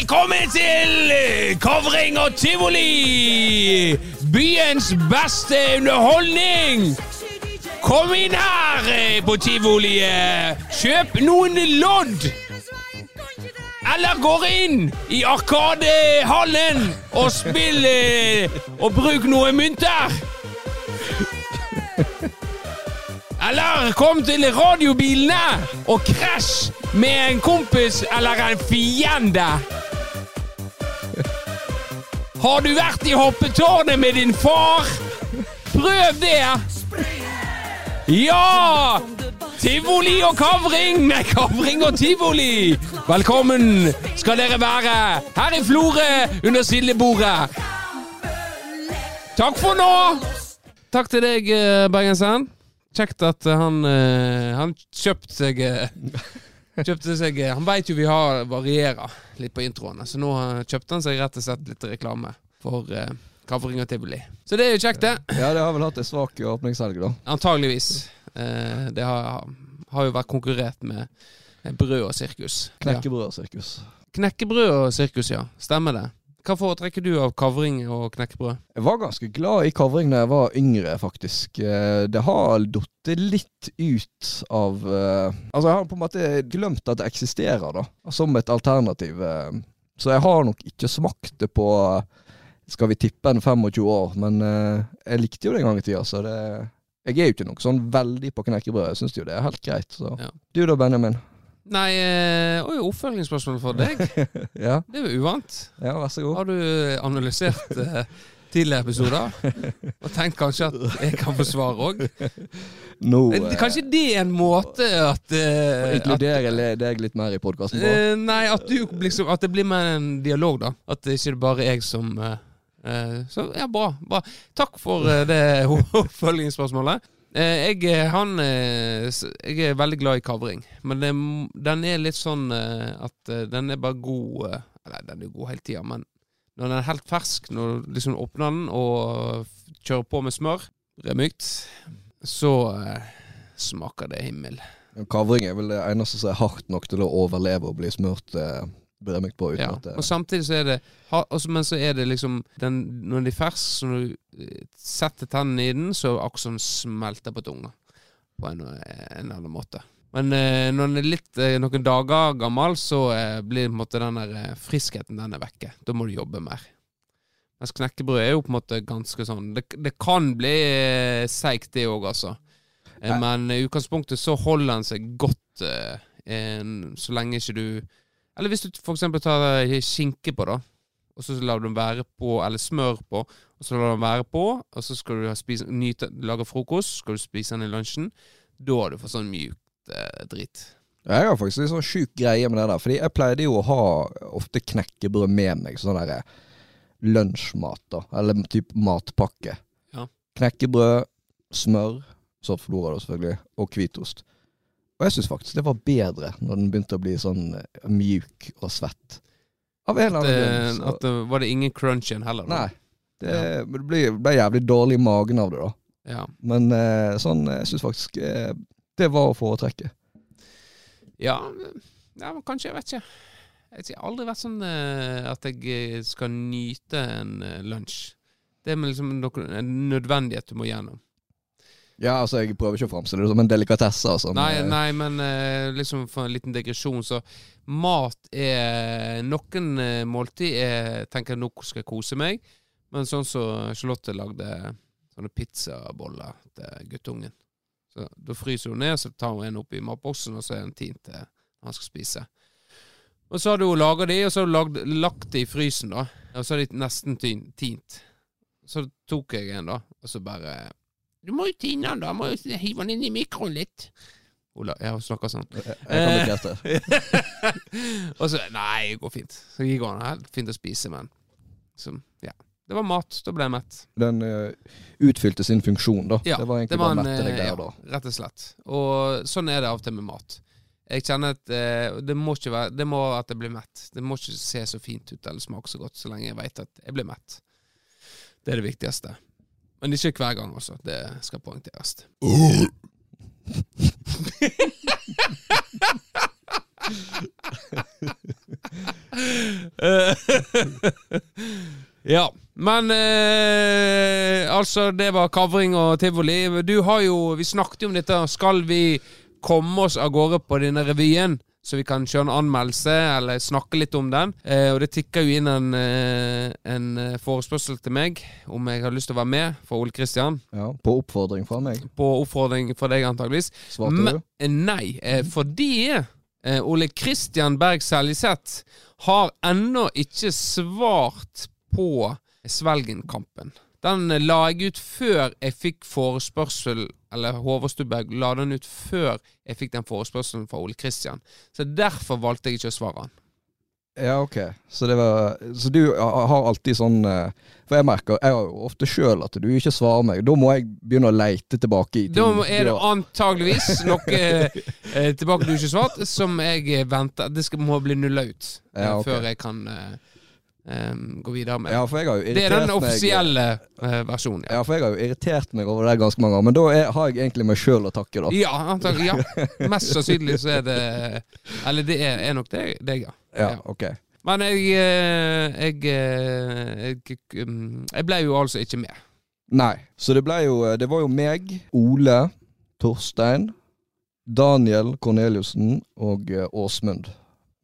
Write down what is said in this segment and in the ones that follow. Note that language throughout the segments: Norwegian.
Velkommen til Kovring og tivoli! Byens beste underholdning! Kom inn her eh, på tivoliet! Kjøp noen lodd! Eller gå inn i Arkadehallen og spill eh, og bruk noen mynter! Eller kom til radiobilene og krasj med en kompis eller en fiende. Har du vært i hoppetårnet med din far? Prøv det! Ja! Tivoli og kavring! Nei, kavring og tivoli! Velkommen skal dere være her i Florø under sildebordet. Takk for nå! Takk til deg, Bergensen. bergenseren. Kjekt at eh, han, eh, han kjøpte seg eh, Kjøpte seg eh, Han veit jo vi har varierer litt på introene, så nå eh, kjøpte han seg rett og slett litt reklame for uh, Kavring og tivoli. Så det er jo kjekt, det. Ja, det har vel hatt ei svak åpningshelg, da. Antageligvis. Uh, det har, har jo vært konkurrert med eh, brød og sirkus. Knekkebrød Ja. sirkus Knekkebrød og sirkus, ja. Stemmer det. Hva foretrekker du av kavring og knekkebrød? Jeg var ganske glad i kavring da jeg var yngre, faktisk. Eh, Det har datt litt ut av eh, Altså, jeg har på en måte glemt at det eksisterer, da. Som et alternativ. eh. Så jeg har nok ikke smakt det på skal vi tippe en 25 år, men jeg likte jo det en gang i tida, så det Jeg er jo ikke noe sånn veldig på knekkebrød. Jeg syns jo det er helt greit. Så. Ja. Du da, Benjamin? Nei eh, Oi, oppfølgingsspørsmål for deg. Ja, Det er jo uvant. ja vær så god. Har du analysert uh, tidligere episoder? Og tenkt kanskje at jeg kan få svar òg? Eh, Kanskje det er en måte at, uh, Inkludere deg litt mer i podkasten. Uh, Nei, at, du liksom, at det blir mer en dialog, da. At det ikke er bare jeg som eh, eh, Så ja, bra. bra. Takk for eh, det oppfølgingsspørsmålet. Eh, jeg, han, eh, jeg er veldig glad i kavring, men det, den er litt sånn eh, at den er bare god Eller den er god hele tida, men når den er helt fersk, når du liksom åpner den og kjører på med smør, remykt, så smaker det himmel. Kavring er vel det eneste som er hardt nok til å overleve og bli smurt eh, bremykt på. Uten Ja, at det, og samtidig så er det ha- også, Men så er det liksom den, Når de er ferske, når du eh, setter tennene i den, så den smelter på tunga. På en, en eller annen måte. Men eh, når den er litt eh, noen dager gammel, så eh, blir på en måte den der eh, friskheten den er vekke. Da må du jobbe mer. Mens knekkebrød er jo på en måte ganske sånn Det, det kan bli eh, seigt, det òg, altså. Eh, men i utgangspunktet så holder den seg godt eh, en, så lenge ikke du Eller hvis du eksempel tar eh, skinke på, da, og så lar du den være på, eller smør på, og så lar du den være på, og så skal du ha spise, nyte, lage frokost, skal du spise den i lunsjen, da har du fått sånn mjukt eh, drit. Jeg har faktisk en sånn sjuk greie med det der. Fordi jeg pleide jo å ha ofte knekkebrød med meg. Sånn derre lunsjmat, da. Eller type matpakke. Ja. Knekkebrød, smør, så flora da selvfølgelig, og hvitost. Og jeg syns faktisk det var bedre når den begynte å bli sånn eh, mjuk og svett. Av en eller annen eh, grunn. At det, var det ingen crunch igjen heller? da? nei. Det, det ble, ble jævlig dårlig i magen av det, da. Ja. Men eh, sånn, jeg syns faktisk eh, det var å foretrekke. Ja, ja, kanskje, jeg vet ikke. Jeg har aldri vært sånn eh, at jeg eh, skal nyte en eh, lunsj. Det er liksom en nødvendighet du må gjennom. Ja, altså Jeg prøver ikke å framstille det som en delikatesse. Altså, Nei, eh, nei, men uh, liksom for en liten digresjon, så mat er Noen eh, måltid er tenker nå skal jeg kose meg, men sånn som Charlotte lagde sånne pizzaboller til guttungen. Så Da fryser hun ned, så tar hun en oppi matboksen, og så er den tint til han skal spise. Og så har du laga de, og så har du lagd, lagt de i frysen, da. Og så er de nesten tin- tint. Så tok jeg en, da, og så bare Du må jo tine den, da. Må jo hive den inn i mikroen litt. Ola, jeg snakker sånn. jeg kan bekrefte. og så Nei, det går fint. Så det går helt fint å spise, men så, ja. Det var mat. Da ble jeg mett. Den uh, utfylte sin funksjon, da. Ja, det var egentlig Det var en, bare mette deg der, da. ja, rett og slett. Og sånn er det av og til med mat. Jeg kjenner at uh, det må ikke være Det må at jeg blir mett. Det må ikke se så fint ut eller smake så godt, så lenge jeg vet at jeg blir mett. Det er det viktigste. Men ikke hver gang, også. Det skal poengteres. Eh, ja. Men eh, altså, det var kavring og tivoli. Du har jo Vi snakket jo om dette. Skal vi komme oss av gårde på denne revyen? Så vi kan kjøre en anmeldelse eller snakke litt om den. Eh, og det tikker jo inn en, eh, en eh, forespørsel til meg om jeg har lyst til å være med, fra Ole Kristian. Ja, på oppfordring fra meg. På oppfordring fra deg, antageligvis. Svarte Men- du? Eh, Nei, eh, fordi eh, Ole Kristian Berg Seljeseth har ennå ikke svart på Svelgen-kampen. Den eh, la jeg ut før jeg fikk forespørsel Eller Håvard la den ut før jeg fikk den forespørselen fra Ole Kristian. Så derfor valgte jeg ikke å svare han. Ja, ok. Så, det var, så du har alltid sånn eh, For jeg merker, jeg har jo ofte sjøl at du ikke svarer meg. Da må jeg begynne å leite tilbake i ting. Da er det antageligvis noe eh, tilbake du ikke svart, som jeg venter Det skal, må bli nulla ut eh, Ja, okay. før jeg kan eh, eh, gå videre med. Ja, det er den offisielle meg, versjonen. Ja, for jeg har jo irritert meg over det ganske mange ganger. Men da er, har jeg egentlig meg sjøl å takke, da. Ja, antagelig, ja. Mest sannsynlig så er det Eller det er, er nok det, deg, ja. Ja, ok. Men jeg eh, jeg, eh, jeg mm, jeg ble jo altså ikke med. Nei. Så det ble jo Det var jo meg, Ole, Torstein, Daniel Korneliussen og eh, Åsmund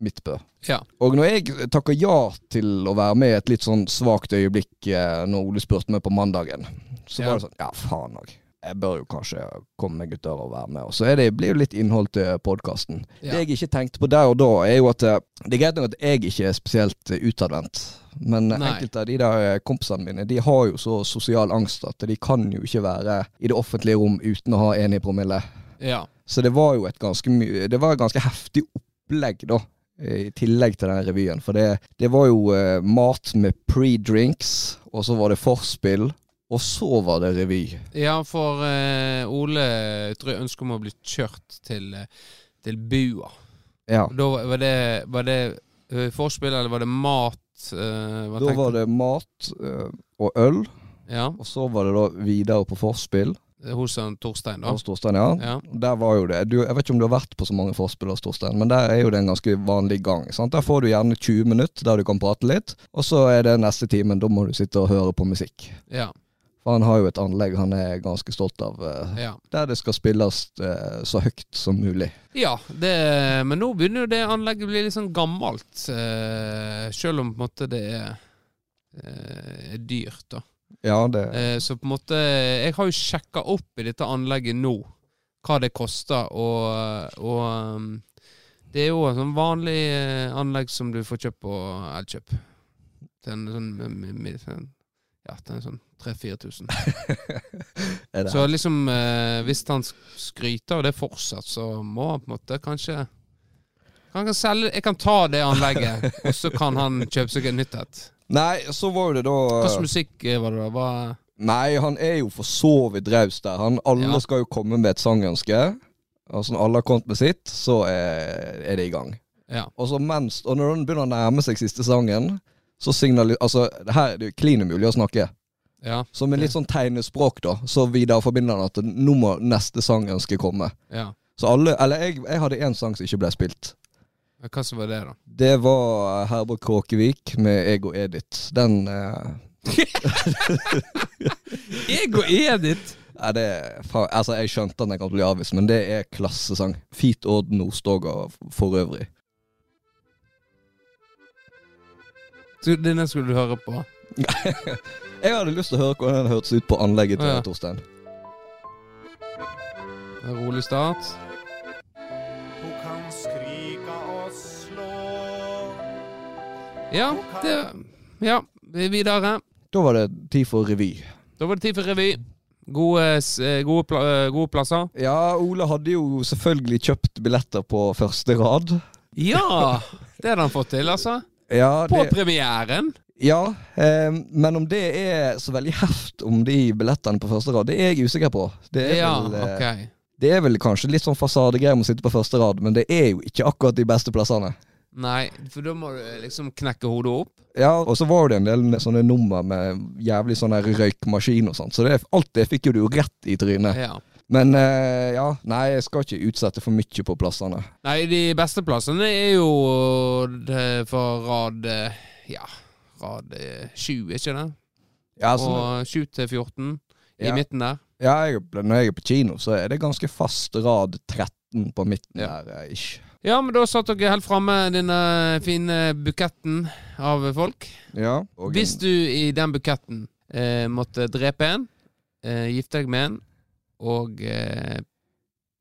Midtbø. Ja. Og når jeg takker ja til å være med i et litt sånn svakt øyeblikk eh, når Ole spurte meg på mandagen, så Ja. var det sånn Ja, faen òg. Jeg bør jo kanskje komme meg ut døra og være med. Og så det, blir jo litt innhold til podkasten. Ja. Det jeg ikke tenkte på der og da, er jo at eh, det er greit nok at jeg ikke er spesielt eh, utadvendt. Men Nei. enkelte av de der kompisene mine De har jo så sosial angst at de kan jo ikke være i det offentlige rom uten å ha en i promille. Ja. Så det var jo et ganske Det var et ganske heftig opplegg, da. I tillegg til den revyen. For det, det var jo eh, mat med pre-drinks, og så var det forspill, og så var det revy. ja, for eh, Ole tror jeg ønsker om å bli kjørt til, eh, til Bua. Ja. Da var var det, var det eh, forspill, eller var det mat? eh, Da var det mat eh, og øl, Ja, og så var det da videre på forspill hos han Torstein, da. hos Torstein, ja. Ja. Der var jo det. Du, jeg vet ikke om du har vært på så mange forspill hos Torstein, men der er jo det en ganske vanlig gang. Sant? Der får du gjerne 20 minutter der du kan prate litt, og så er det neste timen, da må du sitte og høre på musikk. Ja. For han har jo et anlegg han er ganske stolt av, eh, ja. der det skal spilles eh, så høyt som mulig. Ja, det, men nå begynner jo det anlegget å bli litt sånn gammelt. Eh, selv om på en måte det er, dyrt, da. Ja, det Eh, så på en måte Jeg har jo sjekka opp i dette anlegget nå hva det koster, og, og um, det er jo et sånn vanlig eh, anlegg som du får kjøpt på Elkjøp. Til en sånn, sånn Ja, til en sånn 3000-4000. er. Så liksom, eh, hvis han skryter av det fortsatt, så må han på en måte kanskje han kan selge, Jeg kan ta det anlegget, og så kan han kjøpe seg et nytt et. Nei, så var jo det da Hva slags musikk eh, var det da? Hva, Nei, han er jo for så vidt raus der. Han, alle Ja. skal jo komme med et sangønske. Altså Når alle har kommet med sitt, så er, er det i gang. ja. Og så mens, og når den begynner å nærme seg siste sangen, så signaler Altså, her er det jo klin umulig å snakke. Ja. Så med litt sånn tegnespråk, da, så videreforbinder han at nå må neste sangønske komme. ja. Så alle Eller jeg, jeg hadde én sang som ikke ble spilt. Hva som var det, da? Det var Herborg Kråkevik med Ego Edith. Den eh, Ego Edith! Nei, det, er, altså Jeg skjønte at den kan bli avvist, men det er klassesang. Fit Odd Nordstoga for øvrig. Så Denne skulle du høre på? Jeg hadde lyst til å høre hvordan den hørtes ut på anlegget til Ja. Torstein. Rolig start. Ja, det Ja, vi er videre. Da var det tid for revy. Da var det tid for revy. Gode, eh, gode, eh, gode plasser. Ja, Ole hadde jo selvfølgelig kjøpt billetter på første rad. Ja! Det hadde han fått til, altså. Ja, På premieren. ja eh, men om det er så veldig heft om de billettene på første rad, det er jeg usikker på. Det er, Ja, vel, eh, ok. det er vel kanskje litt sånn fasadegreier med å sitte på første rad, men det er jo ikke akkurat de beste plassene. Nei, for da må du liksom knekke hodet opp. Ja, og så var det en del sånne nummer med jævlig sånn røykmaskin og sånt, så det, alt det fikk jo du rett i trynet. Ja. Men eh, ja, nei, jeg skal ikke utsette for mye på plassene. Nei, de beste plassene er jo for rad eh, Ja, rad eh, sju, ikke det? Ja, sånn Og 7 til 14 i Ja. midten der. ja jeg, når jeg er på kino, så er det ganske fast rad 13 på midten der. ikke? ish. Ja, men da satt dere helt framme, denne fine buketten av folk. Ja, og Hvis du i den buketten eh, måtte drepe en, eh, gifte deg med en, og eh,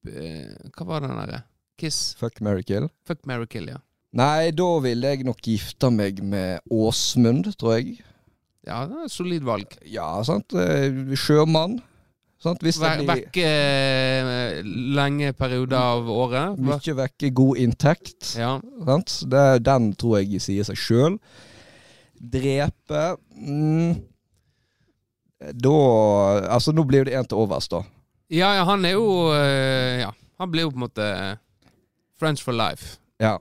eh, Hva var den derre? Kiss? Fuck, Mary kill. Fuck, Mary kill, ja. Nei, da ville jeg nok gifte meg med Åsmund, tror jeg. Ja, det er et solid valg. Ja, sant. eh, Sjømann. Det blir eh, lenge perioder av året. Mye vekke, god inntekt. Ja. Sant? Det, den tror jeg sier seg sjøl. Drepe mm, Da Altså, nå blir det en til overs, da. ja, ja, han er jo eh, Ja, han blir jo på en måte French for life. Ja.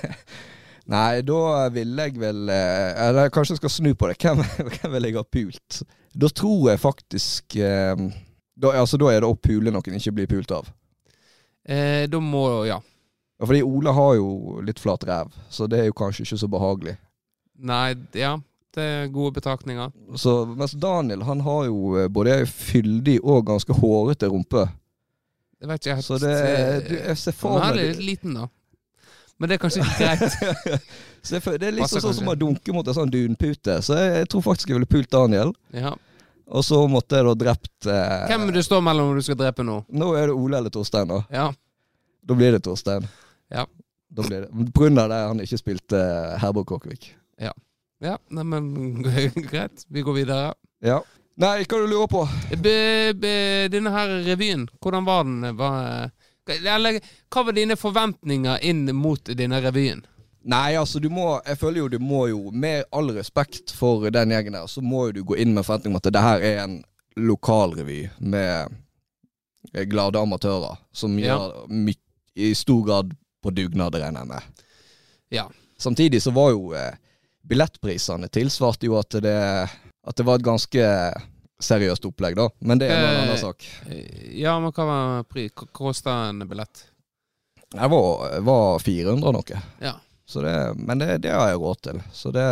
Nei, da ville jeg vel eh, Eller kanskje jeg skal snu på det. Hvem, hvem vil jeg ha pult? Da tror jeg faktisk eh, da, altså, da er det å pule noen ikke blir pult av. Eh, da må Ja. Ja, Fordi Ole har jo litt flat ræv, så det er jo kanskje ikke så behagelig. Nei, ja. Det er gode betraktninger. Så, mens Daniel han har jo eh, både fyldig og ganske hårete rumpe. Det vet ikke jeg Så det du, Jeg ser for Han meg er litt liten, da. Men det er kanskje ikke greit. Så Det er Passer sånn som å dunke mot en sånn dunpute. Så jeg, jeg tror faktisk jeg ville pult Daniel. Ja. Og så måtte jeg da drept eh, Hvem du står mellom når du skal drepe nå? Nå er det Ole eller Torstein, da. Ja. Da blir det Torstein. Ja. Da blir det På grunn av det han ikke spilte eh, Herborg Kåkvik. ja ja. men greit. Vi går videre. Ja. Nei, hva du lurer på? Be, be, denne her revyen, hvordan var den? Var, eller hva var dine forventninger inn mot denne revyen? Nei, altså du må Jeg føler jo du må jo, med all respekt for den gjengen her, så må jo du gå inn med forventning om at det her er en lokalrevy med eh, glade amatører som Ja. gjør my i stor grad på dugnad, regner jeg med. Ja. Samtidig så var jo eh, billettprisene tilsvarte jo at det, at det var et ganske seriøst opplegg, da. Men det er en Eh, annen sak. Ja, men hva kosta en billett? Det var, var 400 og noe. Ja. Så det, men det, det har jeg råd til. Så det,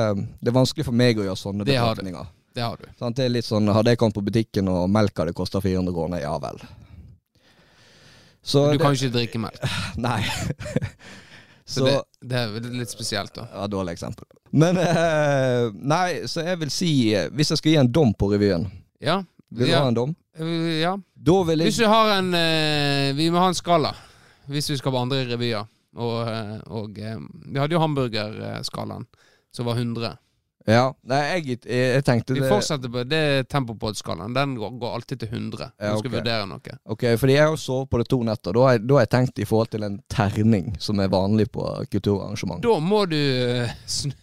det er vanskelig for meg å gjøre sånne Det har betraktninger. Det har du. Sånn, Det er litt sånn, Hadde jeg kommet på butikken og melka det koster 400 kroner, ja vel. Så Du kan jo ikke drikke melk. Nei. Så, så det, er litt spesielt, da. Ja, dårlig eksempel. Men eh, Nei, så jeg vil si eh, Hvis jeg skal gi en dom på revyen Ja. Vil du ja. ha en dom? Eh, ja. Da vil Hvis jeg du har en eh, Vi må ha en skala. Hvis vi skal på andre revyer. Og, eh, og eh, vi hadde jo hamburgerskalaen, som var 100. Ja. Nei, jeg, jeg, tenkte tenkte Vi det fortsetter på det Tempopod-skalaen. Den går, går alltid til 100. Ja, okay. vi skal vurdere noe. Ok, fordi jeg har jo sovet på det to netter. Da har jeg, da har jeg tenkt i forhold til en terning, som er vanlig på kulturarrangement. Da må du eh, snu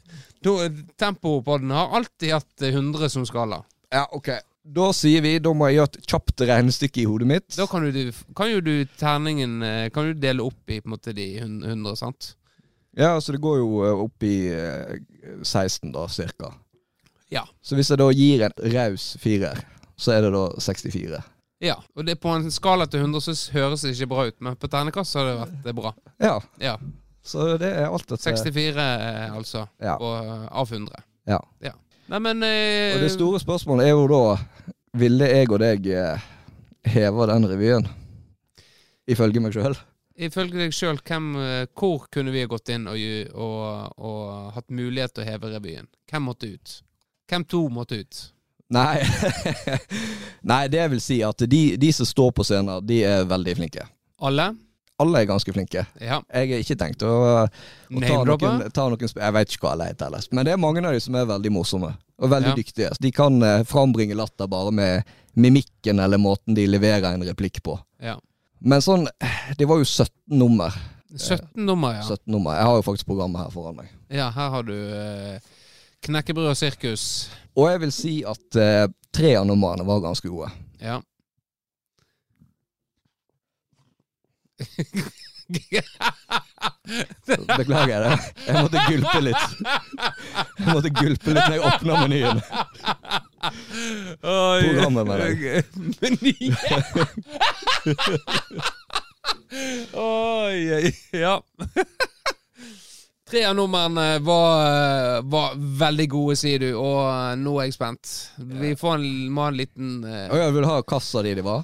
Tempopodden har alltid hatt eh, 100 som skala. Ja, ok. Da sier vi, da må jeg gjøre et kjapt regnestykke i hodet mitt. Da kan, du, kan jo du terningen eh, Kan du dele opp i på en måte de 100, sant? Ja, så det går jo eh, opp i eh, 16 da, cirka. Ja. Så hvis jeg da gir en raus firer, så er det da 64. Ja. Og det på en skala til 100 så høres det ikke bra ut, men på ternekast så har det vært eh, bra. Ja, Ja. så det er alt dette. 64, eh, altså. Ja. På, eh, av 100. Ja. Ja. Nei, men eh, Og det store spørsmålet er jo da, ville jeg og deg eh, heve den revyen? Ifølge meg sjøl. Ifølge deg sjøl, hvor kunne vi gått inn og, ju- og, og hatt mulighet til å heve revyen? Hvem måtte ut? Hvem to måtte ut? Nei. Nei, det vil si at de, de som står på scenen, de er veldig flinke. Alle? Alle er ganske flinke. Ja. Jeg har ikke tenkt å, å ta, noen, ta noen Jeg vet ikke hva alle heter ellers. Men det er mange av de som er veldig morsomme. Og veldig Ja. dyktige. De kan eh, frambringe latter bare med mimikken eller måten de leverer en replikk på. Ja. Men sånn Det var jo 17 nummer. 17 nummer, ja. 17 nummer. Jeg har jo faktisk programmet her foran meg. Ja, her har du eh, knekkebrød og sirkus. Og jeg vil si at eh, tre av numrene var ganske gode. Ja. Beklager det. Jeg måtte gulpe litt. Jeg måtte gulpe litt når jeg åpna menyen. Programmet, mener Menyen! Oi, ja. Tre av nummerne var, var veldig gode, sier du, og eh, nå er jeg spent. Vi får en, må ha en liten eh, Og jeg vil ha kassa di de var.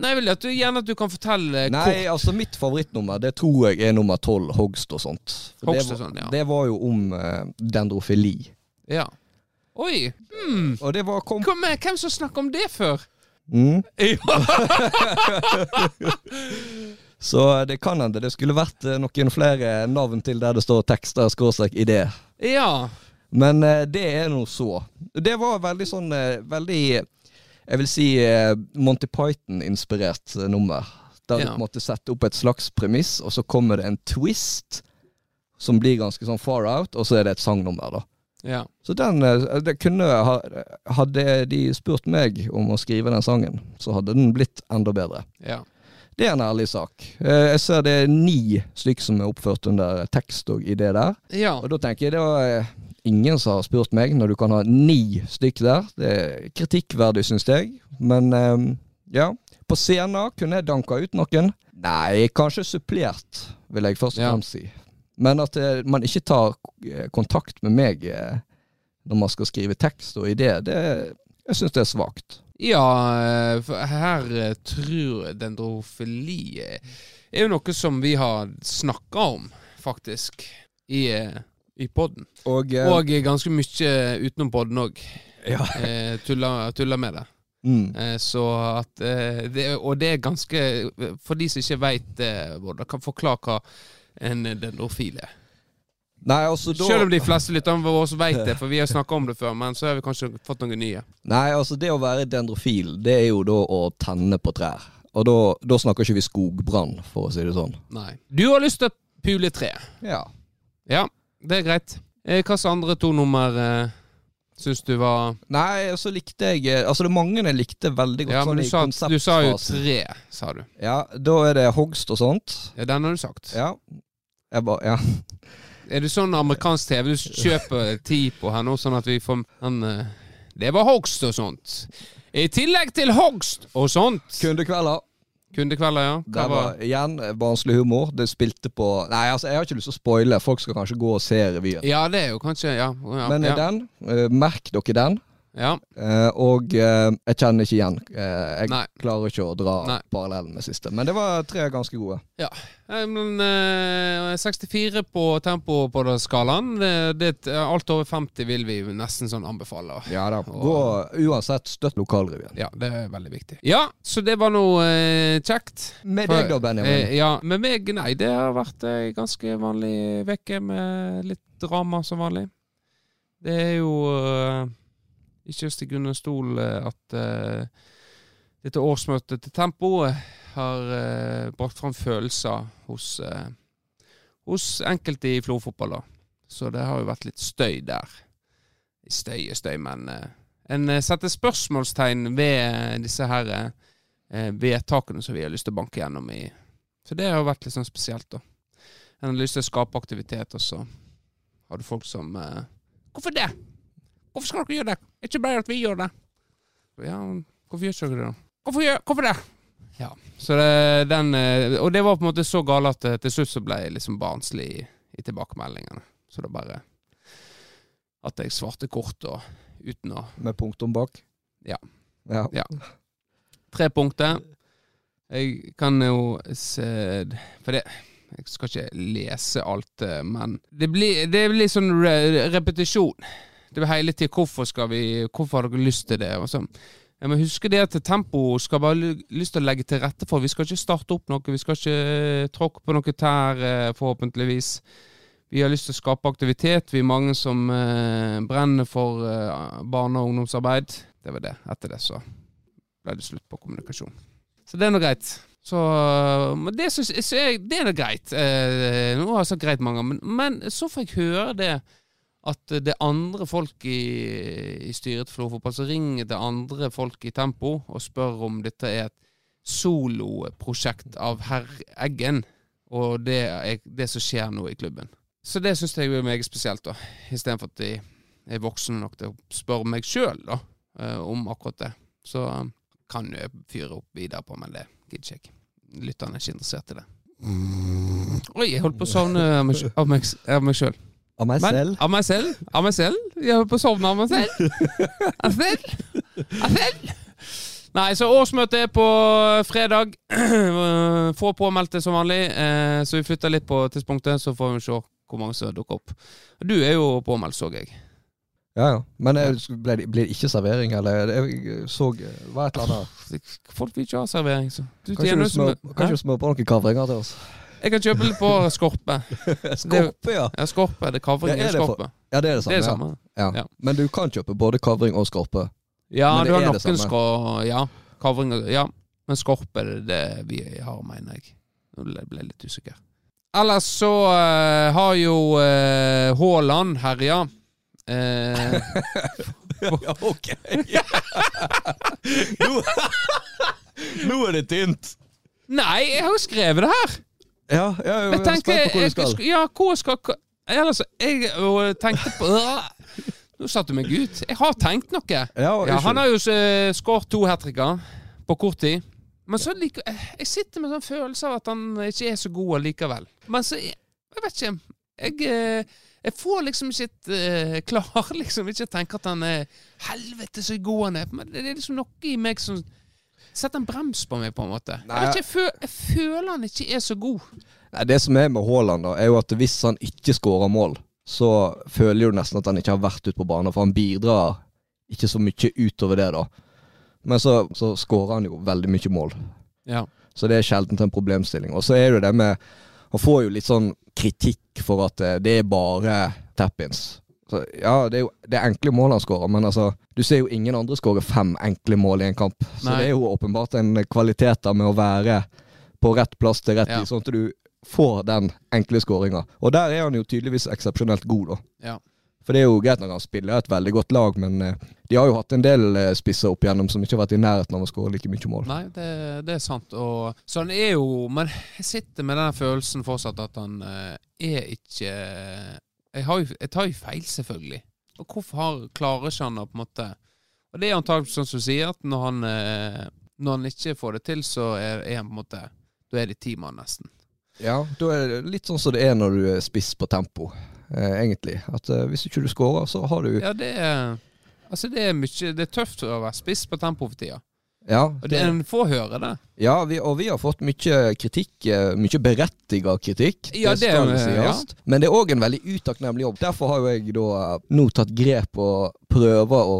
Nei, jeg vil at du, gjerne at du kan fortelle Nei, kort. altså mitt favorittnummer Det tror jeg er nummer tolv, Hogst og sånt. Hogst og sånt, ja. det var jo om uh, dendrofili. Ja. Oi! Hmm. Og det var kom... Kom med, hvem som snakka om det før? Mm. Ja. Så det kan hende det skulle vært eh, noen flere navn til der det står tekster skråstrek idé. ja. Men uh, det er nå så. Det var veldig sånn uh, Veldig Jeg vil si eh, Monty Python-inspirert nummer. Der du Ja. på en måte setter opp et slags premiss, og så kommer det en twist som blir ganske sånn far out, og så er det et sangnummer, da. ja. Så den eh, det kunne ha, Hadde de spurt meg om å skrive den sangen, så hadde den blitt enda bedre. Ja. Det er en ærlig sak. Eh, Jeg ser det er ni stykker som er oppført under tekst og idé der. Ja. Og da tenker jeg det var ingen som har spurt meg, når du kan ha ni stykker der. Det er kritikkverdig, syns jeg. Men eh, ja. På scenen kunne jeg danka ut noen. Nei, kanskje supplert, vil jeg først og fremst si. Men at eh, man ikke tar eh, kontakt med meg eh, når man skal skrive tekst og idé, det jeg syns det er svakt. Ja, for her tror jeg dendrofili er jo noe som vi har snakka om, faktisk, i, i podden. Og, eh, Og ganske mye utenom podden òg. ja. Eh, tuller, tuller med det. mm. Eh, så at eh, det, Og det er ganske For de som ikke veit det, Bård, kan forklare hva en dendrofil er. Nei, altså da Selv om de fleste lytterne våre vet det, for vi har snakka om det før, men så har vi kanskje fått noen nye. Nei, altså det å være dendrofil, det er jo da å tenne på trær. Og da, da snakker ikke vi skogbrann, for å si det sånn. Nei. Du har lyst til å pule tre. Ja. Ja, det er greit. Eh, Hvilke andre to nummer eh, syns du var Nei, så likte jeg eh, Altså det er mange jeg likte veldig godt. Ja, men sånn du i sa, du sa jo tre, sa du. Ja, da er det hogst og sånt. Ja, Den har du sagt. Ja. Jeg bare, ja. Er du sånn amerikansk TV? Du kjøper ti på her nå, sånn at vi får han, eh, Det var hogst og sånt. I tillegg til hogst og sånt. Kundekvelder. Kundekvelder, ja. Hva Det var var igjen barnslig humor. Det spilte på Nei, altså jeg har ikke lyst til å spoile. Folk skal kanskje gå og se revyen. Ja, det er jo kanskje Ja. ja, Men ja. den, eh, merk dere den. Ja. Eh, og eh, jeg kjenner ikke igjen. Eh, jeg Nei. klarer ikke å dra Nei. parallellen med siste. Men det var tre ganske gode. Ja. Men eh, 64 på tempo på skalaen. Det, det, alt over 50 vil vi nesten sånn anbefale. Ja da. Gå uansett, støtt lokalrevyen. Ja, det er veldig viktig. Ja, så det var noe eh, kjekt. Med For- deg da, Benjamin. Eh, ja, med meg, nei, det har vært ei ganske vanlig uke med litt drama som vanlig. Det er jo eh, ikke å stikke under stol eh, at uh, dette årsmøtet til Tempo eh, har uh, brakt fram følelser hos, uh, hos enkelte i Florø-fotball. Så det har jo vært litt støy der. Støy og støy, men en setter spørsmålstegn ved disse her vedtakene som vi har lyst til å banke gjennom i Så det har jo vært litt sånn spesielt, da. En har lyst til å skape aktivitet, og så har du folk som Hvorfor det? Hvorfor skal dere gjøre det? Er ikke bare at vi gjør det? Ja, hvorfor gjør ikke dere det, da? Hvorfor, gjør, hvorfor det? Ja, så det, den eh, Og det var på en måte så gale at eh, til slutt så ble jeg liksom barnslig i, i tilbakemeldingene. Så det bare At jeg svarte kort og uten å Med punktum bak. Ja. ja. Ja. Tre punkter. Jeg kan jo se For det Jeg skal ikke lese alt, eh, men det blir, det blir sånn re repetisjon. Det var hele tida 'Hvorfor skal vi Hvorfor har dere lyst til det?' Og sånn. Jeg må huske det at Tempo skal bare lyst til å legge til rette for. Vi skal ikke starte opp noe, vi skal ikke eh, tråkke på noe tær, eh, forhåpentligvis. Vi har lyst til å skape aktivitet. Vi er mange som eh, brenner for barne- og ungdomsarbeid. Det var det. Etter det så ble det slutt på kommunikasjon. Så det er nå greit. Så, men det, synes, jeg, det er nå greit. Eh, nå har jeg sagt greit mange ganger, men, men så får jeg høre det at det er andre folk i, i styret til Florø Fotball som ringer til andre folk i Tempo og spør om dette er et soloprosjekt av herr Eggen, og det er det som skjer nå i klubben. Så det syns jeg er meget spesielt, da. Istedenfor at de er voksne nok til å spørre meg sjøl om akkurat det. Så kan jo jeg fyre opp videre på, men det gidder ikke jeg. lytterne er ikke interessert i det. Oi, jeg holdt på å sovne meg, av meg, av meg sjøl. Av meg Men selv? av meg selv. Av meg selv. Jeg holdt på å sovne av meg selv. Av selv. Av selv. Nei, så årsmøtet er på fredag. Få påmeldte som vanlig, eh, så vi flytter litt på tidspunktet. Så får vi se hvor mange som dukker opp. Du er jo påmeldt, så jeg. Ja, ja. Men blir ble det, ble det ikke servering, eller? Jeg så Hva var et eller annet. Folk vil ikke ha servering, så du Kanskje du smører på noen kavringer til oss? Jeg kan kjøpe litt på Skorpe. Skorpe, ja. Ja, Skorpe. Det er kavring Ja, er det for- Skorpe. Ja, det er det Det er samme. det samme. Ja. Ja. Men du kan kjøpe både kavring og skorpe. Ja, du har noen sko... Ja, kavring og Ja. Men Skorpe er det vi har, mener jeg. Nå ble jeg litt usikker. Ellers så uh, har jo uh, Haaland herja. Uh, Ja, ok. nå, nå er det tynt. nei, jeg har jo skrevet det her! Ja, ja, jeg Jeg er tenker på hvor jeg, du skal. sk- Ja, hvor skal Ellers jeg tenkte på Nå satte du meg ut. Jeg har tenkt noe. Ja, Ja, han har jo uh, skåret to hat tricker på kort tid. Men så liker jeg Jeg sitter med sånn følelse av at han ikke er så god allikevel. Men så Jeg jeg vet ikke. Jeg, eh, jeg får liksom ikke eh, Klarer liksom ikke å tenke at han er Helvete, så god han er. Men det er liksom noe i meg som setter en brems på meg, på en måte. Jeg, Nei, ikke, jeg, føl, jeg føler han ikke er så god. Nei, det som er med Haaland, da, er jo at hvis han ikke skårer mål, så føler du nesten at han ikke har vært ute på banen, for han bidrar ikke så mye utover det, da. Men så, så skårer han jo veldig mye mål. Ja. Så det er sjelden en problemstilling. Og så er det det med Han får jo litt sånn kritikk for at eh, det er bare tap-ins. Så, ja, det er jo det er enkle mål han skårer, men altså Du ser jo ingen andre skåre fem enkle mål i en kamp. Så Nei. det er jo åpenbart en kvalitet da med å være på rett plass til rett Ja. tid, sånn at du får den enkle skåringa. Og der er han jo tydeligvis eksepsjonelt god, da. Ja. For det er jo greit når han spiller et veldig godt lag, men eh, de har jo hatt en del eh, spisser opp igjennom som ikke har vært i nærheten av å skåre like mye mål. Nei, det, det er sant. Og, så han er jo Men jeg sitter med den følelsen fortsatt at han eh, er ikke jeg, har jo, jeg tar jo feil, selvfølgelig. Og hvorfor har, klarer ikke han å på en måte Og det er antagelig sånn som du sier, at når han, eh, når han ikke får det til, så er, er han på en måte Da er det ti mann, nesten. Ja, da er det litt sånn som det er når du er spiss på tempo, eh, egentlig. At eh, hvis ikke du scorer, så har du Ja, det er Altså, det er mye Det er tøft å være spiss på tempo for tida. Ja, det, en får høre det. ja vi, og vi har fått mye kritikk, eh, mye berettiga kritikk. Ja, det skal er- sies. Men det er òg en veldig utakknemlig jobb. Derfor har jeg da eh, nå tatt grep og prøver å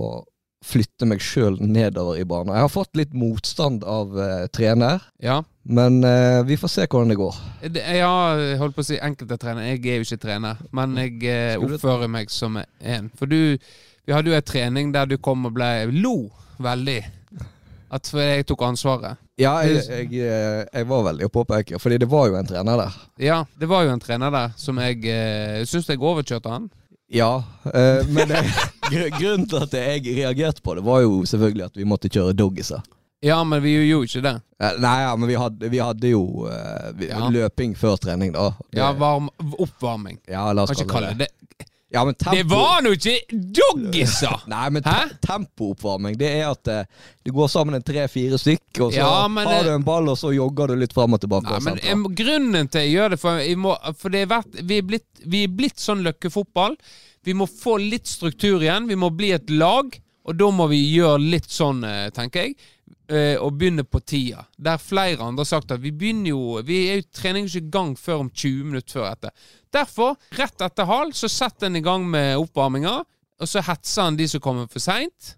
flytte meg sjøl nedover i banen. Jeg har fått litt motstand av uh, trener, Ja. men uh, vi får se hvordan det går. Det, jeg har holdt på å si enkelte trener. Jeg er jo ikke trener, men jeg uh, oppfører meg som en. For du Vi hadde jo en trening der du kom og ble lo veldig. At for jeg tok ansvaret. Ja, jeg, jeg, eh, jeg var veldig å påpeke, fordi det var jo en trener der. Ja, det var jo en trener der som jeg uh, syns jeg overkjørte han. Ja, eh, men det, gr grunnen til at jeg reagerte på det, var jo selvfølgelig at vi måtte kjøre doggiser. Ja, men vi gjorde jo ikke det. Eh, nei, ja, men vi hadde, vi hadde jo eh, vi, Ja. løping før trening, da. Det- Ja, varm, oppvarming. ja, la oss kalle det det Ja, men tempo, Det var nå ikke doggiser! Nei, men te tempooppvarming, det er at eh, du går sammen en tre-fire stykk, og så Ja, men har det- du en ball, og så jogger du litt fram og tilbake. Nei, og men jeg, må- grunnen til jeg gjør det For, jeg må, for det er vært, vi, er blitt, vi er blitt sånn løkkefotball. Vi må få litt struktur igjen. Vi må bli et lag. Og da må vi gjøre litt sånn, eh, tenker jeg. Eh, Og begynner på tida. Der flere andre har sagt at vi begynner jo Vi er jo trening ikke i gang før om 20 minutter før etter. Derfor, rett etter halv, så setter en i gang med oppvarminga. Og så hetser han de som kommer for seint.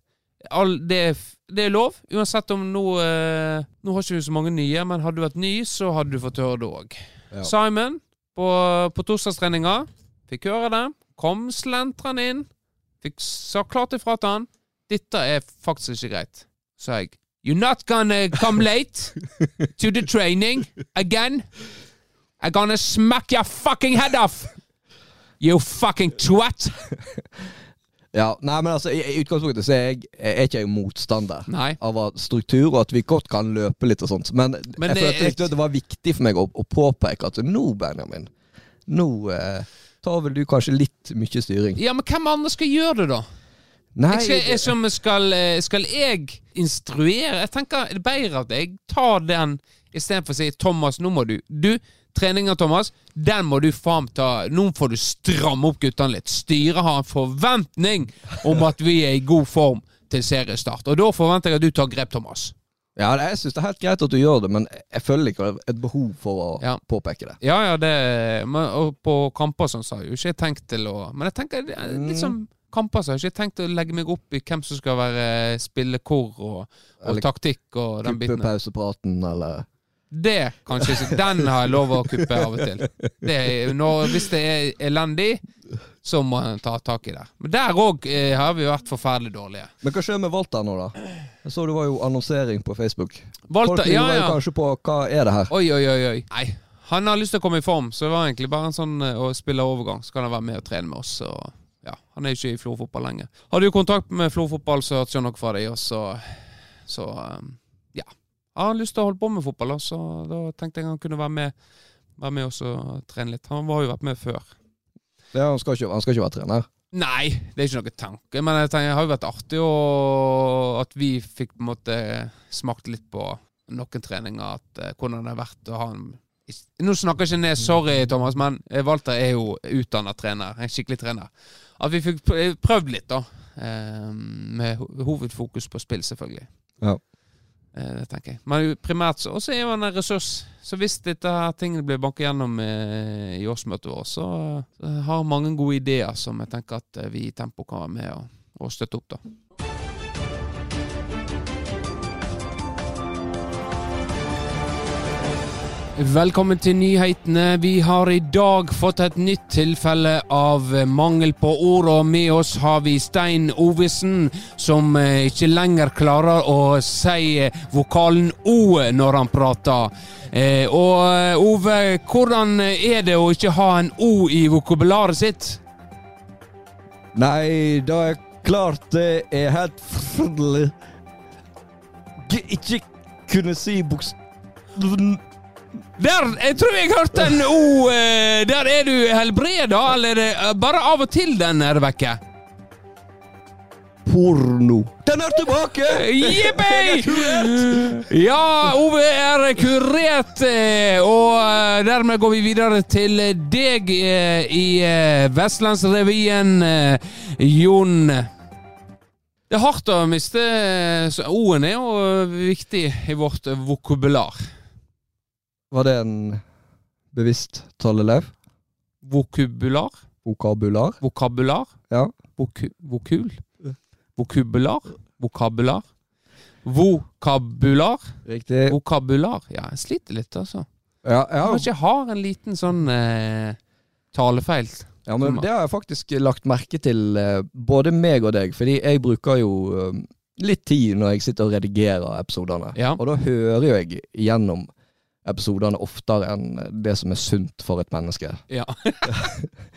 Det, det er lov, uansett om nå eh, Nå har ikke vi så mange nye, men hadde du vært ny, så hadde du fått høre det òg. Ja. Simon på, på torsdagstreninga fikk høre det. Kom slentrende inn. Fikk sa klart ifra til han. Dette er faktisk ikke greit, sa jeg. You're not gonna come late to the training again. I'm gonna smack your fucking head off! You fucking twat! Ja, nei, men altså, i, utgangspunktet så er jeg er ikke jeg motstander Nei. av struktur, og at vi godt kan løpe litt og sånt. Men, Men jeg følte det, at det var viktig for meg å, å påpeke at nå, Benjamin, nå eh, tar vel du kanskje litt mye styring. Ja, men hvem andre skal gjøre det, da? Nei, Jeg jeg som skal, eh, skal jeg instruere? Jeg tenker det er bedre at jeg tar den Istedenfor å si 'Thomas, nå må du Du, treninga, Thomas, den må du faen ta Nå får du stramme opp guttene litt. Styret har en forventning om at vi er i god form til seriestart. Og da forventer jeg at du tar grep, Thomas. Ja, jeg syns det er helt greit at du gjør det, men jeg føler ikke et behov for å Ja. påpeke det. Ja, ja, det men, Og på kamper sånn så har jeg jo ikke tenkt til å Men jeg tenker er litt sånn kamper så har jeg ikke tenkt å legge meg opp i hvem som skal være spille hvor og, og taktikk og den biten. Kuppe Kuppepausepraten, eller Det kanskje ikke Den har jeg lov å kuppe av og til. Det når, hvis det er elendig, så må en ta tak i det. Men der òg eh, har vi vært forferdelig dårlige. Men hva skjer med Walter nå, da? Jeg så det var jo annonsering på Facebook. Walter, Folk ja, ja. kanskje på hva er det her? Oi, oi, oi, oi. Nei. Han har lyst til å komme i form, så det var egentlig bare en sånn eh, å spille overgang. Så kan han være med og trene med oss. Og, ja, han er ikke i Florø fotball lenger. Hadde jo kontakt med Florø fotball, så hørte jeg noe fra dem, og så Så um, ja. Har hadde lyst til å holde på med fotball, så da tenkte jeg han kunne være med, være med og trene litt. Han har jo vært med før. Ja, han, skal ikke, han skal ikke være trener. Nei, det er ikke noe tanke. Men jeg tenker, det har jo vært artig å, at vi fikk på en måte smakt litt på noen treninger. At, eh, hvordan det har vært å ha en Nå snakker jeg ikke ned, sorry Thomas, men eh, Walter er jo utdanna trener. En skikkelig trener. At vi fikk prøvd litt, da. Eh, med hovedfokus på spill, selvfølgelig. Ja. Eh, Det tenker jeg. Men primært så også er jo han en ressurs. Så hvis dette her tingene blir banket gjennom eh, i årsmøtet vårt, så, har mange gode ideer som jeg tenker at vi i Tempo kan være med og, og støtte opp, da. Velkommen til nyhetene. Vi har i dag fått et nytt tilfelle av mangel på ord, og med oss har vi Stein Ovesen, som eh, ikke lenger klarer å si vokalen O når han prater. Eh, og eh, Ove, hvordan er det å ikke ha en O i vokabularet sitt? Nei, da er klart det er helt forferdelig Ikke kunne si bokstav... Der, jeg tror jeg hørte en O. Eh, der er du helbreda, eller er eh, bare av og til den er vekke? Porno. Den er tilbake! Jippi! Ja, Ove er kurert, eh, og dermed går vi videre til deg i Vestlandsrevyen, Jon. Det er hardt å miste O-en er jo viktig i vårt vokabular. Var det en bevisst tallelev? Vokubular? Vokabular? Vokabular? Ja. Voku, vokul? Vokubular? Vokabular? Vokabular? Riktig. Vokabular? Ja, jeg sliter litt, altså. Ja, ja. Kanskje jeg har en liten sånn eh, talefeil. ja, men det har jeg faktisk lagt merke til, eh, både meg og deg. Fordi jeg bruker jo eh, litt tid når jeg sitter og redigerer episodene. Ja. Og da hører jo jeg gjennom episodene oftere enn det som er sunt for et menneske. Ja.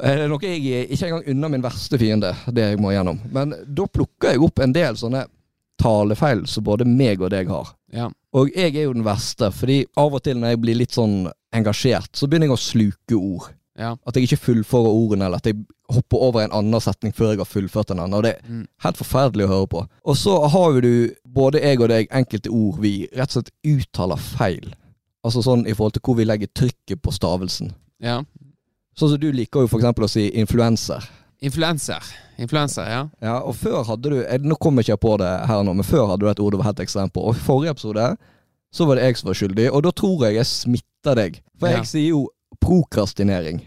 Eh, Det er noe jeg ikke engang unner min verste fiende, det jeg må gjennom. Men da plukker jeg opp en del sånne talefeil som både meg og deg har. ja. Og jeg er jo den verste, fordi av og til når jeg blir litt sånn engasjert, så begynner jeg å sluke ord. Ja. At jeg ikke fullfører ordene, eller at jeg hopper over en annen setning før jeg har fullført en annen. Og det er Mm. helt forferdelig å høre på. Og så har jo du, både jeg og deg, enkelte ord vi rett og slett uttaler feil. Altså sånn i forhold til hvor vi legger trykket på stavelsen. ja. Sånn som du liker jo for eksempel å si influenser. Influenser. Influenser, ja. Ja, og før hadde du eh, Nå kommer ikke jeg på det her nå, men før hadde du et ord du var helt ekstrem på. Og i forrige episode så var det jeg som var skyldig, og da tror jeg jeg smitter deg. For Ja. jeg sier jo prokrastinering.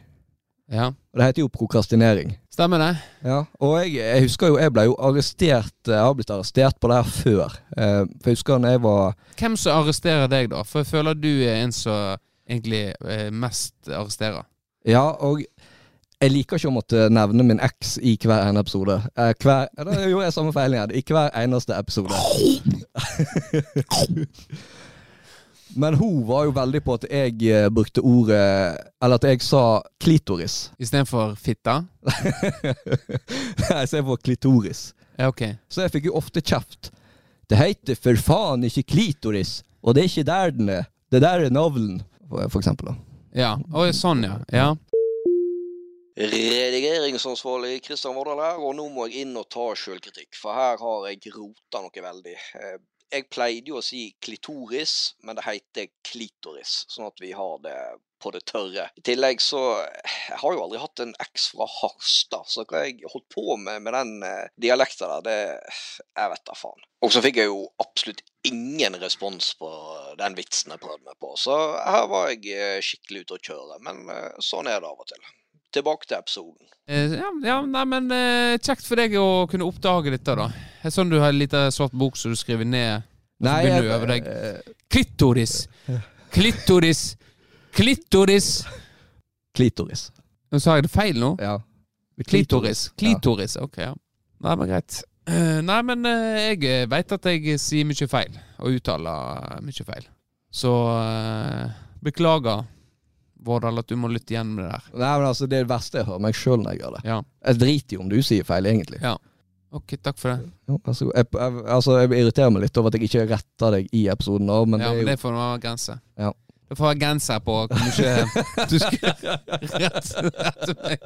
Ja. Og det heter jo prokrastinering. Stemmer det? Ja, og jeg, jeg husker jo Jeg ble jo arrestert Jeg har blitt arrestert på det her før. Eh, for jeg husker når jeg var Hvem som arresterer deg, da? For jeg føler du er en som egentlig eh, mest arresterer. Ja, og jeg liker ikke å måtte nevne min eks i hver ene episode. Eh, hver, da gjorde jeg samme feil igjen. I hver eneste episode. Men hun var jo veldig på at jeg eh, brukte ordet Eller at jeg sa klitoris. Istedenfor fitta? Nei, ser klitoris. Ja, ok. Så jeg fikk jo ofte kjeft. Det heter for faen ikke klitoris, og det er ikke der den er. Det der er navlen, for eksempel. da. Ja. Å, sånn, ja. ja. Redigeringsansvarlig Kristian Vårdal her, og nå må jeg inn og ta sjølkritikk, for her har jeg rota noe veldig. Jeg pleide jo å si klitoris, men det heter klitoris, sånn at vi har det på det tørre. I tillegg så Jeg har jo aldri hatt en eks fra Harstad, så hva jeg holdt på med med den eh, dialekta der, det Jeg vet da faen. Og så fikk jeg jo absolutt ingen respons på den vitsen jeg prøvde meg på, så her var jeg eh, skikkelig ute å kjøre. Men eh, sånn er det av og til. Tilbake til episoden. Eh, ja, ja, nei, men eh, kjekt for deg å kunne oppdage dette, da. Det er sånn du har en liten svart bok som du skriver ned. Og så begynner du å øve deg. eh, Klitoris. Klitoris. Klitoris. klitoris. Nå Sa jeg det feil nå? Ja. Klitoris. Klitoris, ok, ja. Nei, men greit. Eh, nei, men jeg veit at jeg sier mye feil, og uttaler mye feil. Så beklager, Vårdal, at du må lytte igjen med det der. Nei, men altså, det er det verste jeg hører meg sjøl når jeg gjør det. Ja. Jeg driter jo om du sier feil, egentlig. ja. Ok, takk for det. Jo, altså. Jeg, jeg, altså, jeg irriterer meg litt over at jeg ikke retter deg i episoden, nå, men ja, det er men jo det får være grense. Ja. Det får være grenser på hvor mye du skal rette rette meg.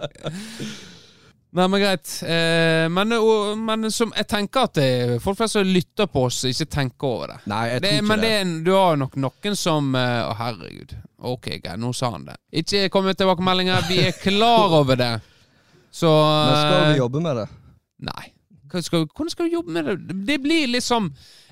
Nei, men greit. Eh, men, og, men som, jeg tenker at det, folk flest som lytter på oss, ikke tenker over det. Nei, jeg det ikke men det. er, du har nok noen som eh, Å, herregud. Ok, greit, nå sa han det. Ikke kom med tilbakemeldinger. Vi er klar over det. Så Men skal eh, vi jobbe med det? Nei. Skal, hvordan skal du jobbe med det? Det blir liksom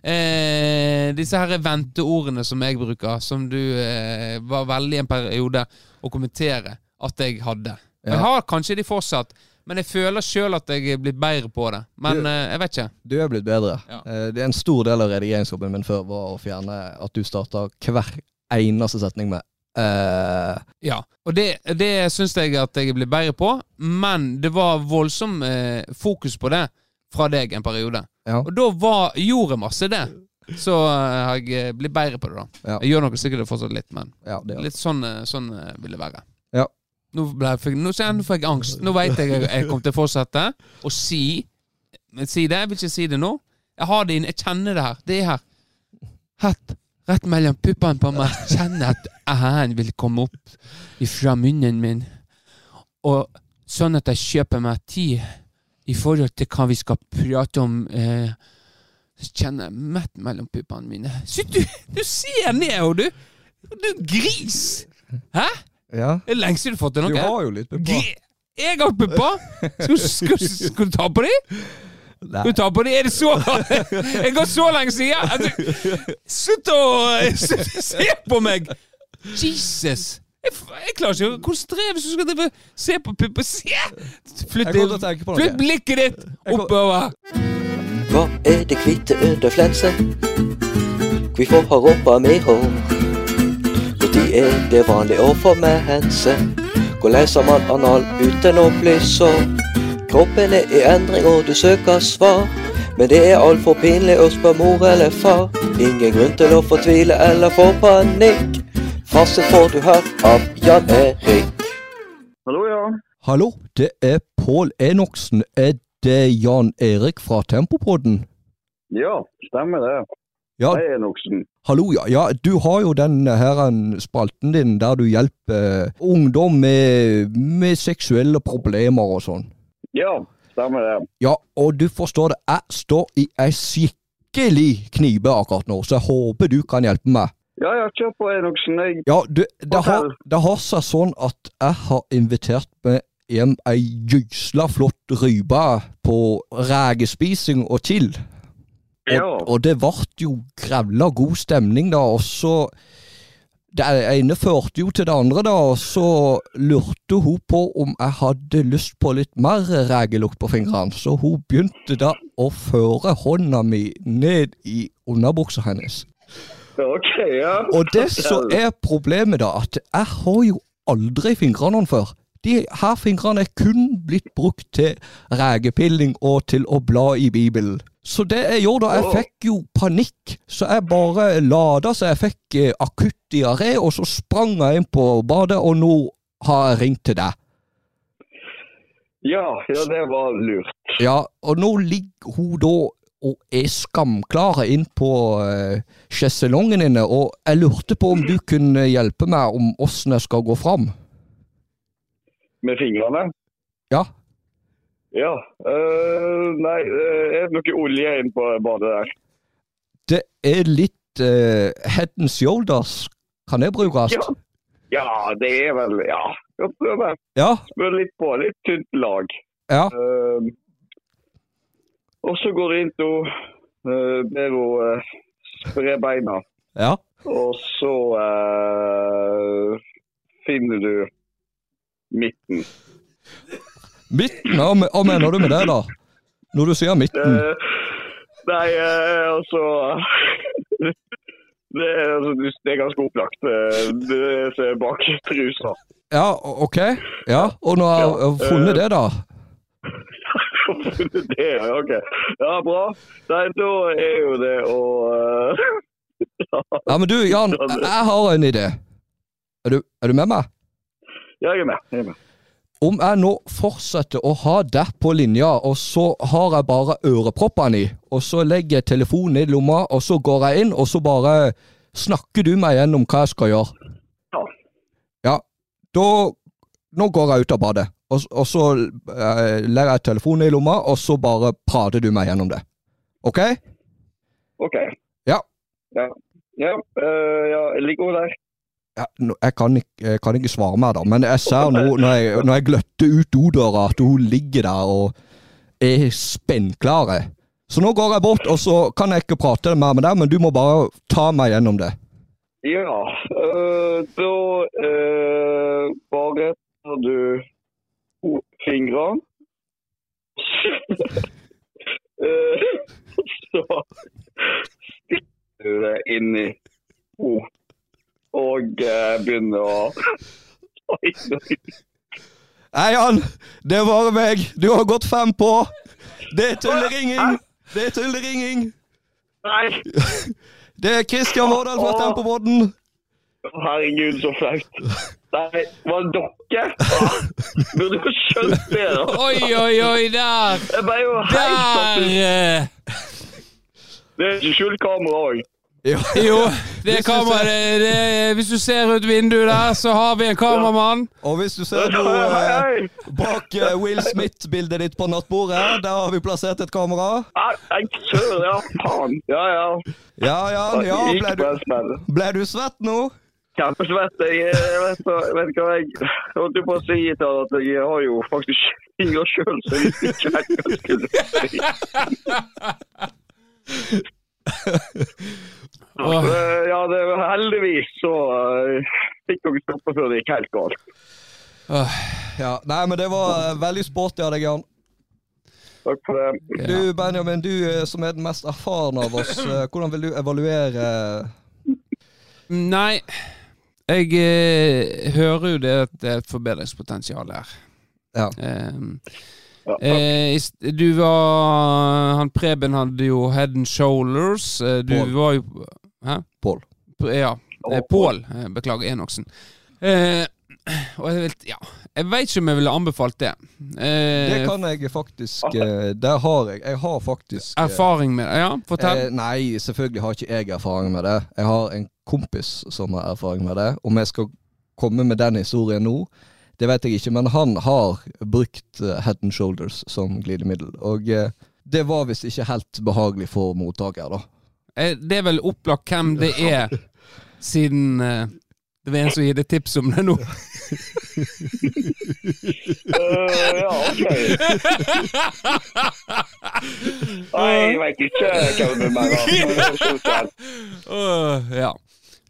eh, disse her venteordene som jeg bruker, som du eh, var veldig en periode å kommentere at jeg hadde. Ja. Jeg har kanskje de fortsatt, men jeg føler sjøl at jeg er blitt bedre på det. Men Du- eh, jeg vet ikke. Du er blitt bedre. Ja. Eh, Det er en stor del av redigeringsjobben min før var å fjerne at du starter hver eneste setning med eh, Ja, og det, det syns jeg at jeg blir bedre på, men det var voldsom uh, fokus på det fra deg en periode. Ja. Og da var, gjorde jeg masse det. Så eh, har jeg eh, blitt bedre på det, da. Ja. Jeg gjør nok sikkert det fortsatt litt, men Ja, det litt sånn, sånn vil det være. Ja. Nå, ble jeg, nå, jeg- nå får jeg angst. Nå veit jeg jeg jeg kommer til å fortsette å si Si det. Jeg vil ikke si det nå. Jeg har det inne. Jeg kjenner det her. Det er her. Hatt rett mellom puppene på meg. Kjenner at æren vil komme opp ifra munnen min. Og sånn at jeg kjøper meg tid i forhold til hva vi skal prate om. Eh, så kjenner jeg mett mellom puppene mine. Så du, du ser ned, og du! Du gris! Hæ? Ja. Det er lengst du har fått til Du har jo litt pupper. Jeg har pupper! Skal, skal, skal du ta på dem? Nei. Du tar på det, Er det så Jeg går så lenge siden! Altså, Slutt å se på meg! Jesus! Jeg, jeg klarer ikke å konsentrere hvis du skal drive se på pupper. Se! Flytt, flytt blikket ditt oppover. Hva er det hvite under flensen? Hvorfor har rumpa mi hår? Når er det vanlig å få med hense? Hvordan leser man anal uten å bli sår? Kroppen er i endring og du søker svar. Men det er altfor pinlig å spørre mor eller far. Ingen grunn til å fortvile eller få panikk. Fasit får du her av Jan Erik. Hallo, ja. Hallo, det er Pål Enoksen. Er det Jan Erik fra Tempopodden? Ja, stemmer det. Ja, Hei, Enoksen. hallo, ja. ja. Du har jo den her spalten din der du hjelper ungdom med, med seksuelle problemer og sånn. Ja, stemmer det. Ja, og du forstår det, jeg står i ei skikkelig knipe akkurat nå, så jeg håper du kan hjelpe meg. Ja, ja, kjør på, Enoksen. Jeg... Ja, du, det har, det har seg sånn at jeg har invitert meg hjem ei gysla flott rype på rekespising og chill. Og, Ja. og det ble jo grevla god stemning, da, og så Det ene førte jo til det andre, da, og så lurte hun på om jeg hadde lyst på litt mer regelukt på fingrene, så hun begynte da å føre hånda mi ned i underbuksa hennes. Okay, ja. Og det som er problemet, da, at jeg har jo aldri fingrene før. De her fingrene er kun blitt brukt til rekepilling og til å bla i Bibelen. Så det jeg gjorde da, jeg fikk jo panikk, så jeg bare lada så jeg fikk eh, akutt diaré, og så sprang jeg inn på badet, og nå har jeg ringt til deg. Ja, ja, det var lurt. Ja, og nå ligger hun da og er skamklare inn på uh, sjeselongen inne, og jeg lurte på om du kunne hjelpe meg om åssen jeg skal gå fram. Med fingrene. Ja. Ja. Uh, nei, det er det noe olje inn på badet der? Det er litt uh, head and shoulders. Kan det brukes? Ja. Ja, det er vel Ja. Ja. Smør litt på. Litt tynt lag. ja. Uh, og så går du inn til uh, ber hun uh, spre beina. ja. Og så finner du midten. Midten, hva mener du med det, da? Når du sier midten? Eh, nei, eh, altså det, er, altså, det er ganske opplagt. Eh, Det som er bak trusa. Ja, OK. Ja, Og har jeg funnet det, da? det, ja, ok. Ja, bra. Nei, da er jo det å eh, Ja, men du, Jan, jeg har en idé. Er du, er du med meg? Ja, jeg er med. Jeg er med. Om jeg nå fortsetter å ha deg på linja, og så har jeg bare øreproppene i, og så legger jeg telefonen i lomma, og så går jeg inn, og så bare snakker du meg gjennom hva jeg skal gjøre. Ja. Ja, da Nå går jeg ut av badet, og, og så eh, legger jeg telefonen i lomma, og så bare prater du meg gjennom det. OK? OK. Ja. Ja, ja, ja jeg ligger jo der. Jeg, kan ikke, jeg kan ikke svare meg, da, men jeg ser nå når jeg, når jeg gløtter ut dodøra, at hun ligger der og er spennklare. Så nå går jeg bort, og så kan jeg ikke prate mer med deg, men du må bare ta meg gjennom det. Ja, øh, da øh, bare tar du fingrene fingre. Eh, så stikker du det inn i to og eh, begynner å Oi, oi. Hei, Jan! Det er bare meg. Du har gått fem på. Det er tulleringing. Det er tulleringing. Nei! Det er Kristian Vårdal fra Tempobodden. Herregud, så flaut. Nei, var det dere? Ah, Burde jo skjønt det, da. Oi, oi, oi, der! Jeg ble jo helt satt Der! eh, Det er ikke skjult kamera òg. Ja. Jo, det er det, Hvis du ser ut vinduet der, så har vi en kameramann. Og hvis du ser noe eh, bak eh, Will Smith-bildet ditt på nattbordet, der har vi plassert et kamera. Jeg søren, ja. Faen. Ja, ja. Ja, ja, Ja, ble du, ble du svett nå? Kjempesvett. Jeg, jeg vet, vet hva jeg holdt på å si til at jeg har jo faktisk fingre sjøl, så jeg ikke vet hva jeg skulle si. Eh, Ja, det var heldigvis så eh, fikk dere stoppa før det gikk helt galt. Ja, Nei, men det var eh, veldig sporty av deg, Jan. Takk for det. Ja. Du, Benjamin, du eh, som er den mest erfarne av oss, hvordan vil du evaluere Nei, jeg eh, hører jo det at det er et forbedringspotensial her. Ja. Ehm, Ja, eh, du var Han Preben hadde jo head and shoulders. du Pål. var jo Hæ? Pål. Ja. Eh, Pål. eh, Beklager, Enoksen. Eh, og jeg, vil, ja, jeg veit ikke om jeg ville anbefalt det. Eh, Det kan jeg faktisk eh, Der har jeg Jeg har faktisk eh, Erfaring med det. Ja, fortell. Eh, nei, selvfølgelig har ikke jeg erfaring med det. Jeg har en kompis som har erfaring med det. Om jeg skal komme med den historien nå, det vet jeg ikke, men han har brukt eh, Head and Shoulders som glidemiddel. Og eh, det var visst ikke helt behagelig for mottaker, da. Eh, Det er vel opplagt hvem det er, siden uh, det var en som gitt et tips om det nå. uh, ja, OK. Nei, jeg vet ikke hvem det er Uh, ja.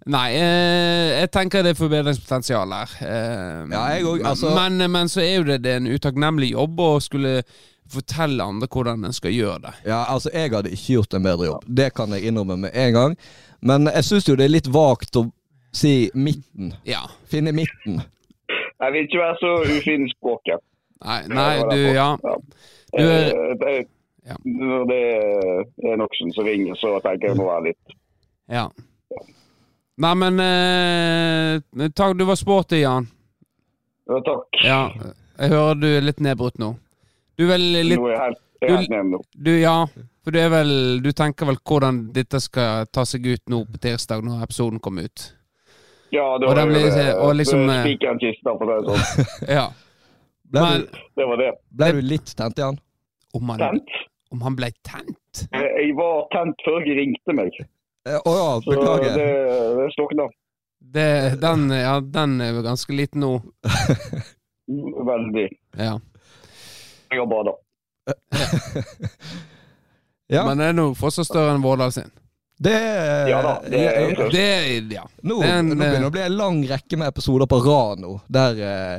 Nei, eh, jeg tenker det er forbedringspotensial her. Eh, Ja, jeg òg, men- altså- men, men så er jo det, det er en utakknemlig jobb å skulle fortelle andre hvordan en skal gjøre det. Ja, altså, jeg hadde ikke gjort en bedre jobb. Det kan jeg innrømme med en gang. Men jeg syns jo det er litt vagt å si midten. Ja. Finne midten. Jeg vil ikke være så ufin i språket. Nei, nei du, ja. Du Eh, er- det- Ja. Når det er noen som ringer, så tenker jeg må være litt ja. Nei, men eh, takk, du var sporty, Jan. Ja, takk. Ja. Jeg hører du er litt nedbrutt nå. Du er vel litt Nå er jeg helt, jeg er helt nede nå. Du, ja. For du er vel Du tenker vel hvordan dette skal ta seg ut nå på tirsdag, når episoden kommer ut? Ja, det var blir- det. og liksom, eh, Spikeren kista, for å si det sånn. Ja. Ble, Men du, Det var det. ble du litt tent igjen? om han, Tent. om han ble tent? Jeg var tent før jeg ringte meg. Å oh, ja, Så det, beklager. det slukna Det, den, ja, den er jo ganske liten nå. veldig. Ja. Jeg har bada. Ja, Men det er nå fortsatt større enn Vårdal sin. det Ja da, det er ja, tøft. Det, ja. Nå, Det er nå begynner det å bli en lang rekke med episoder på rad nå, der, eh,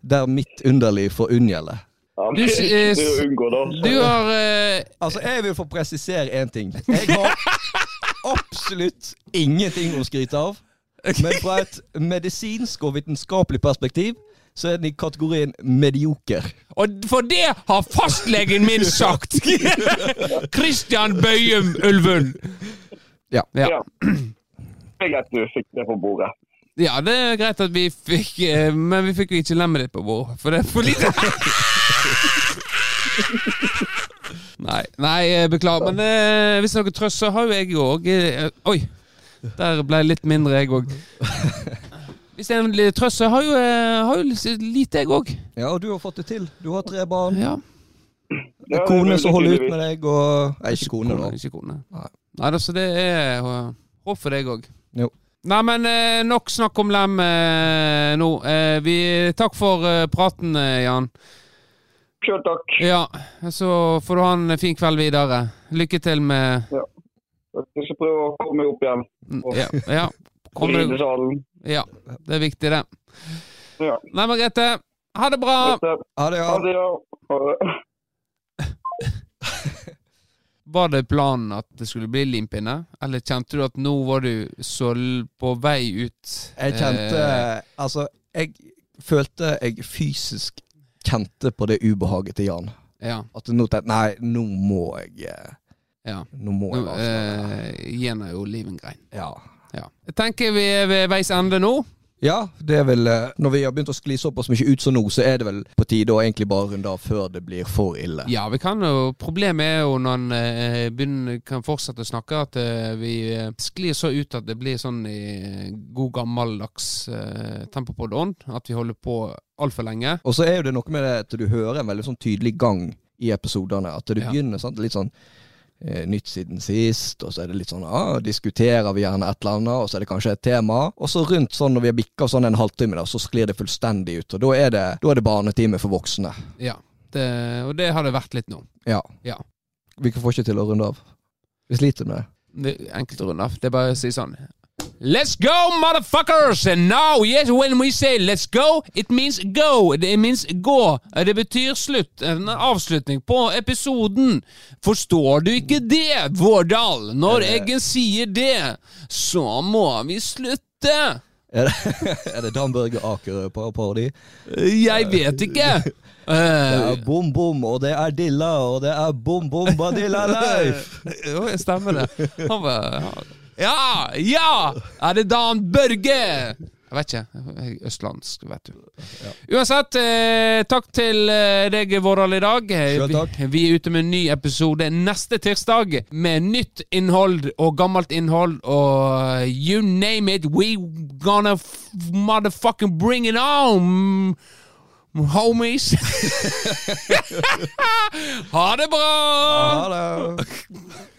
der mitt underliv får unngjelde. Ja, Du, det s- er eh, ikke å unngå, da. Du har uh, Altså, jeg vil få presisere én ting. Jeg har absolutt ingenting å skryte av. Men fra et medisinsk og vitenskapelig perspektiv så er den i kategorien medioker. Og for det har fastlegen min sagt! Christian Bøyum Ulvund. Ja. Ja. Ja. Det er greit du fikk det på bordet. ja, det er greit at vi fikk eh, Men vi fikk jo ikke lemmet ditt på bordet, for det er for lite. nei, nei, eh, beklager. Men eh, hvis det er noe trøst, så har jo jeg òg eh, Oi! Der ble jeg litt mindre, jeg òg. Hvis det er en liten trøst, så har jo, eh, har jo lite, jeg òg. Ja, og du har fått det til. Du har tre barn. Ja. Det er kone som holder ut med deg, og Nei, ikke kone, da. Ikke kone. Nei. Nei, da, det er uh, håp for deg òg. Jo. Nei, men eh, nok snakk om lem eh, nå. Eh, vi, takk for eh, praten, eh, Jan. Sjøl takk. Ja, så får du ha en fin kveld videre. Lykke til med Jeg skal prøve å komme meg opp igjen. Ja. ja. Kom deg- ja. Det er viktig, det. Ja. Nei, Margrethe. Ha det bra! Ha det, Ha det, ja. Ha det. Var det planen at det skulle bli limpinne, eller kjente du at nå var du så på vei ut? Jeg kjente Eh, Altså, jeg følte jeg fysisk kjente på det ubehaget til Jan. Ja. At nå tenkte Nei, nå må jeg eh, ja. Nå må jeg avsløre. eh, gir han jo livengrein. grein. Ja. Ja. Jeg tenker vi er ved veis ende nå. Ja, det er vel eh, Når vi har begynt å skli såpass mye ut som nå, så er det vel på tide å egentlig bare runde av før det blir for ille. Ja, vi kan jo Problemet er jo når en eh, begynner, kan fortsette å snakke, at eh, vi sklir så ut at det blir sånn i god gammeldags eh, tempo på don, At vi holder på altfor lenge. Og så er jo det noe med det at du hører en veldig sånn tydelig gang i episodene. At det Ja. begynner sant, litt sånn nytt siden sist, og så er det litt sånn ah, diskuterer vi gjerne et eller annet, og så er det kanskje et tema. Og så rundt sånn når vi har bikka sånn en halvtime, da, så sklir det fullstendig ut. Og da er det, da er det barnetime for voksne. Ja. Det, og det har det vært litt nå. Ja. Ja. Vi får ikke til å runde av. Vi sliter med det. Det er enkelt å runde av. Det er bare å si sånn Let's go, motherfuckers! And now, yes, when we say let's go, it means go. It means gå. Det betyr slutt. En avslutning på episoden. Forstår du ikke det, Vårdal? Når Eggen sier det, så må vi slutte. Er det, er det Dan Børge Aker-parodi? Jeg vet ikke. Det er bom bom, og det er Dilla, og det er bom bom badilla Leif! Jo, jeg stemmer det. Han var Ja! Ja! Er det Dan Børge? Jeg vet ikke. Jeg er østlandsk, vet du. Uansett, eh, takk til eh, deg, Vårdal, i dag. Eh. Vi, vi er ute med en ny episode neste tirsdag med nytt innhold og gammelt innhold og you name it, we gonna motherfucking bring it on! Homies. ha det bra! Ha det!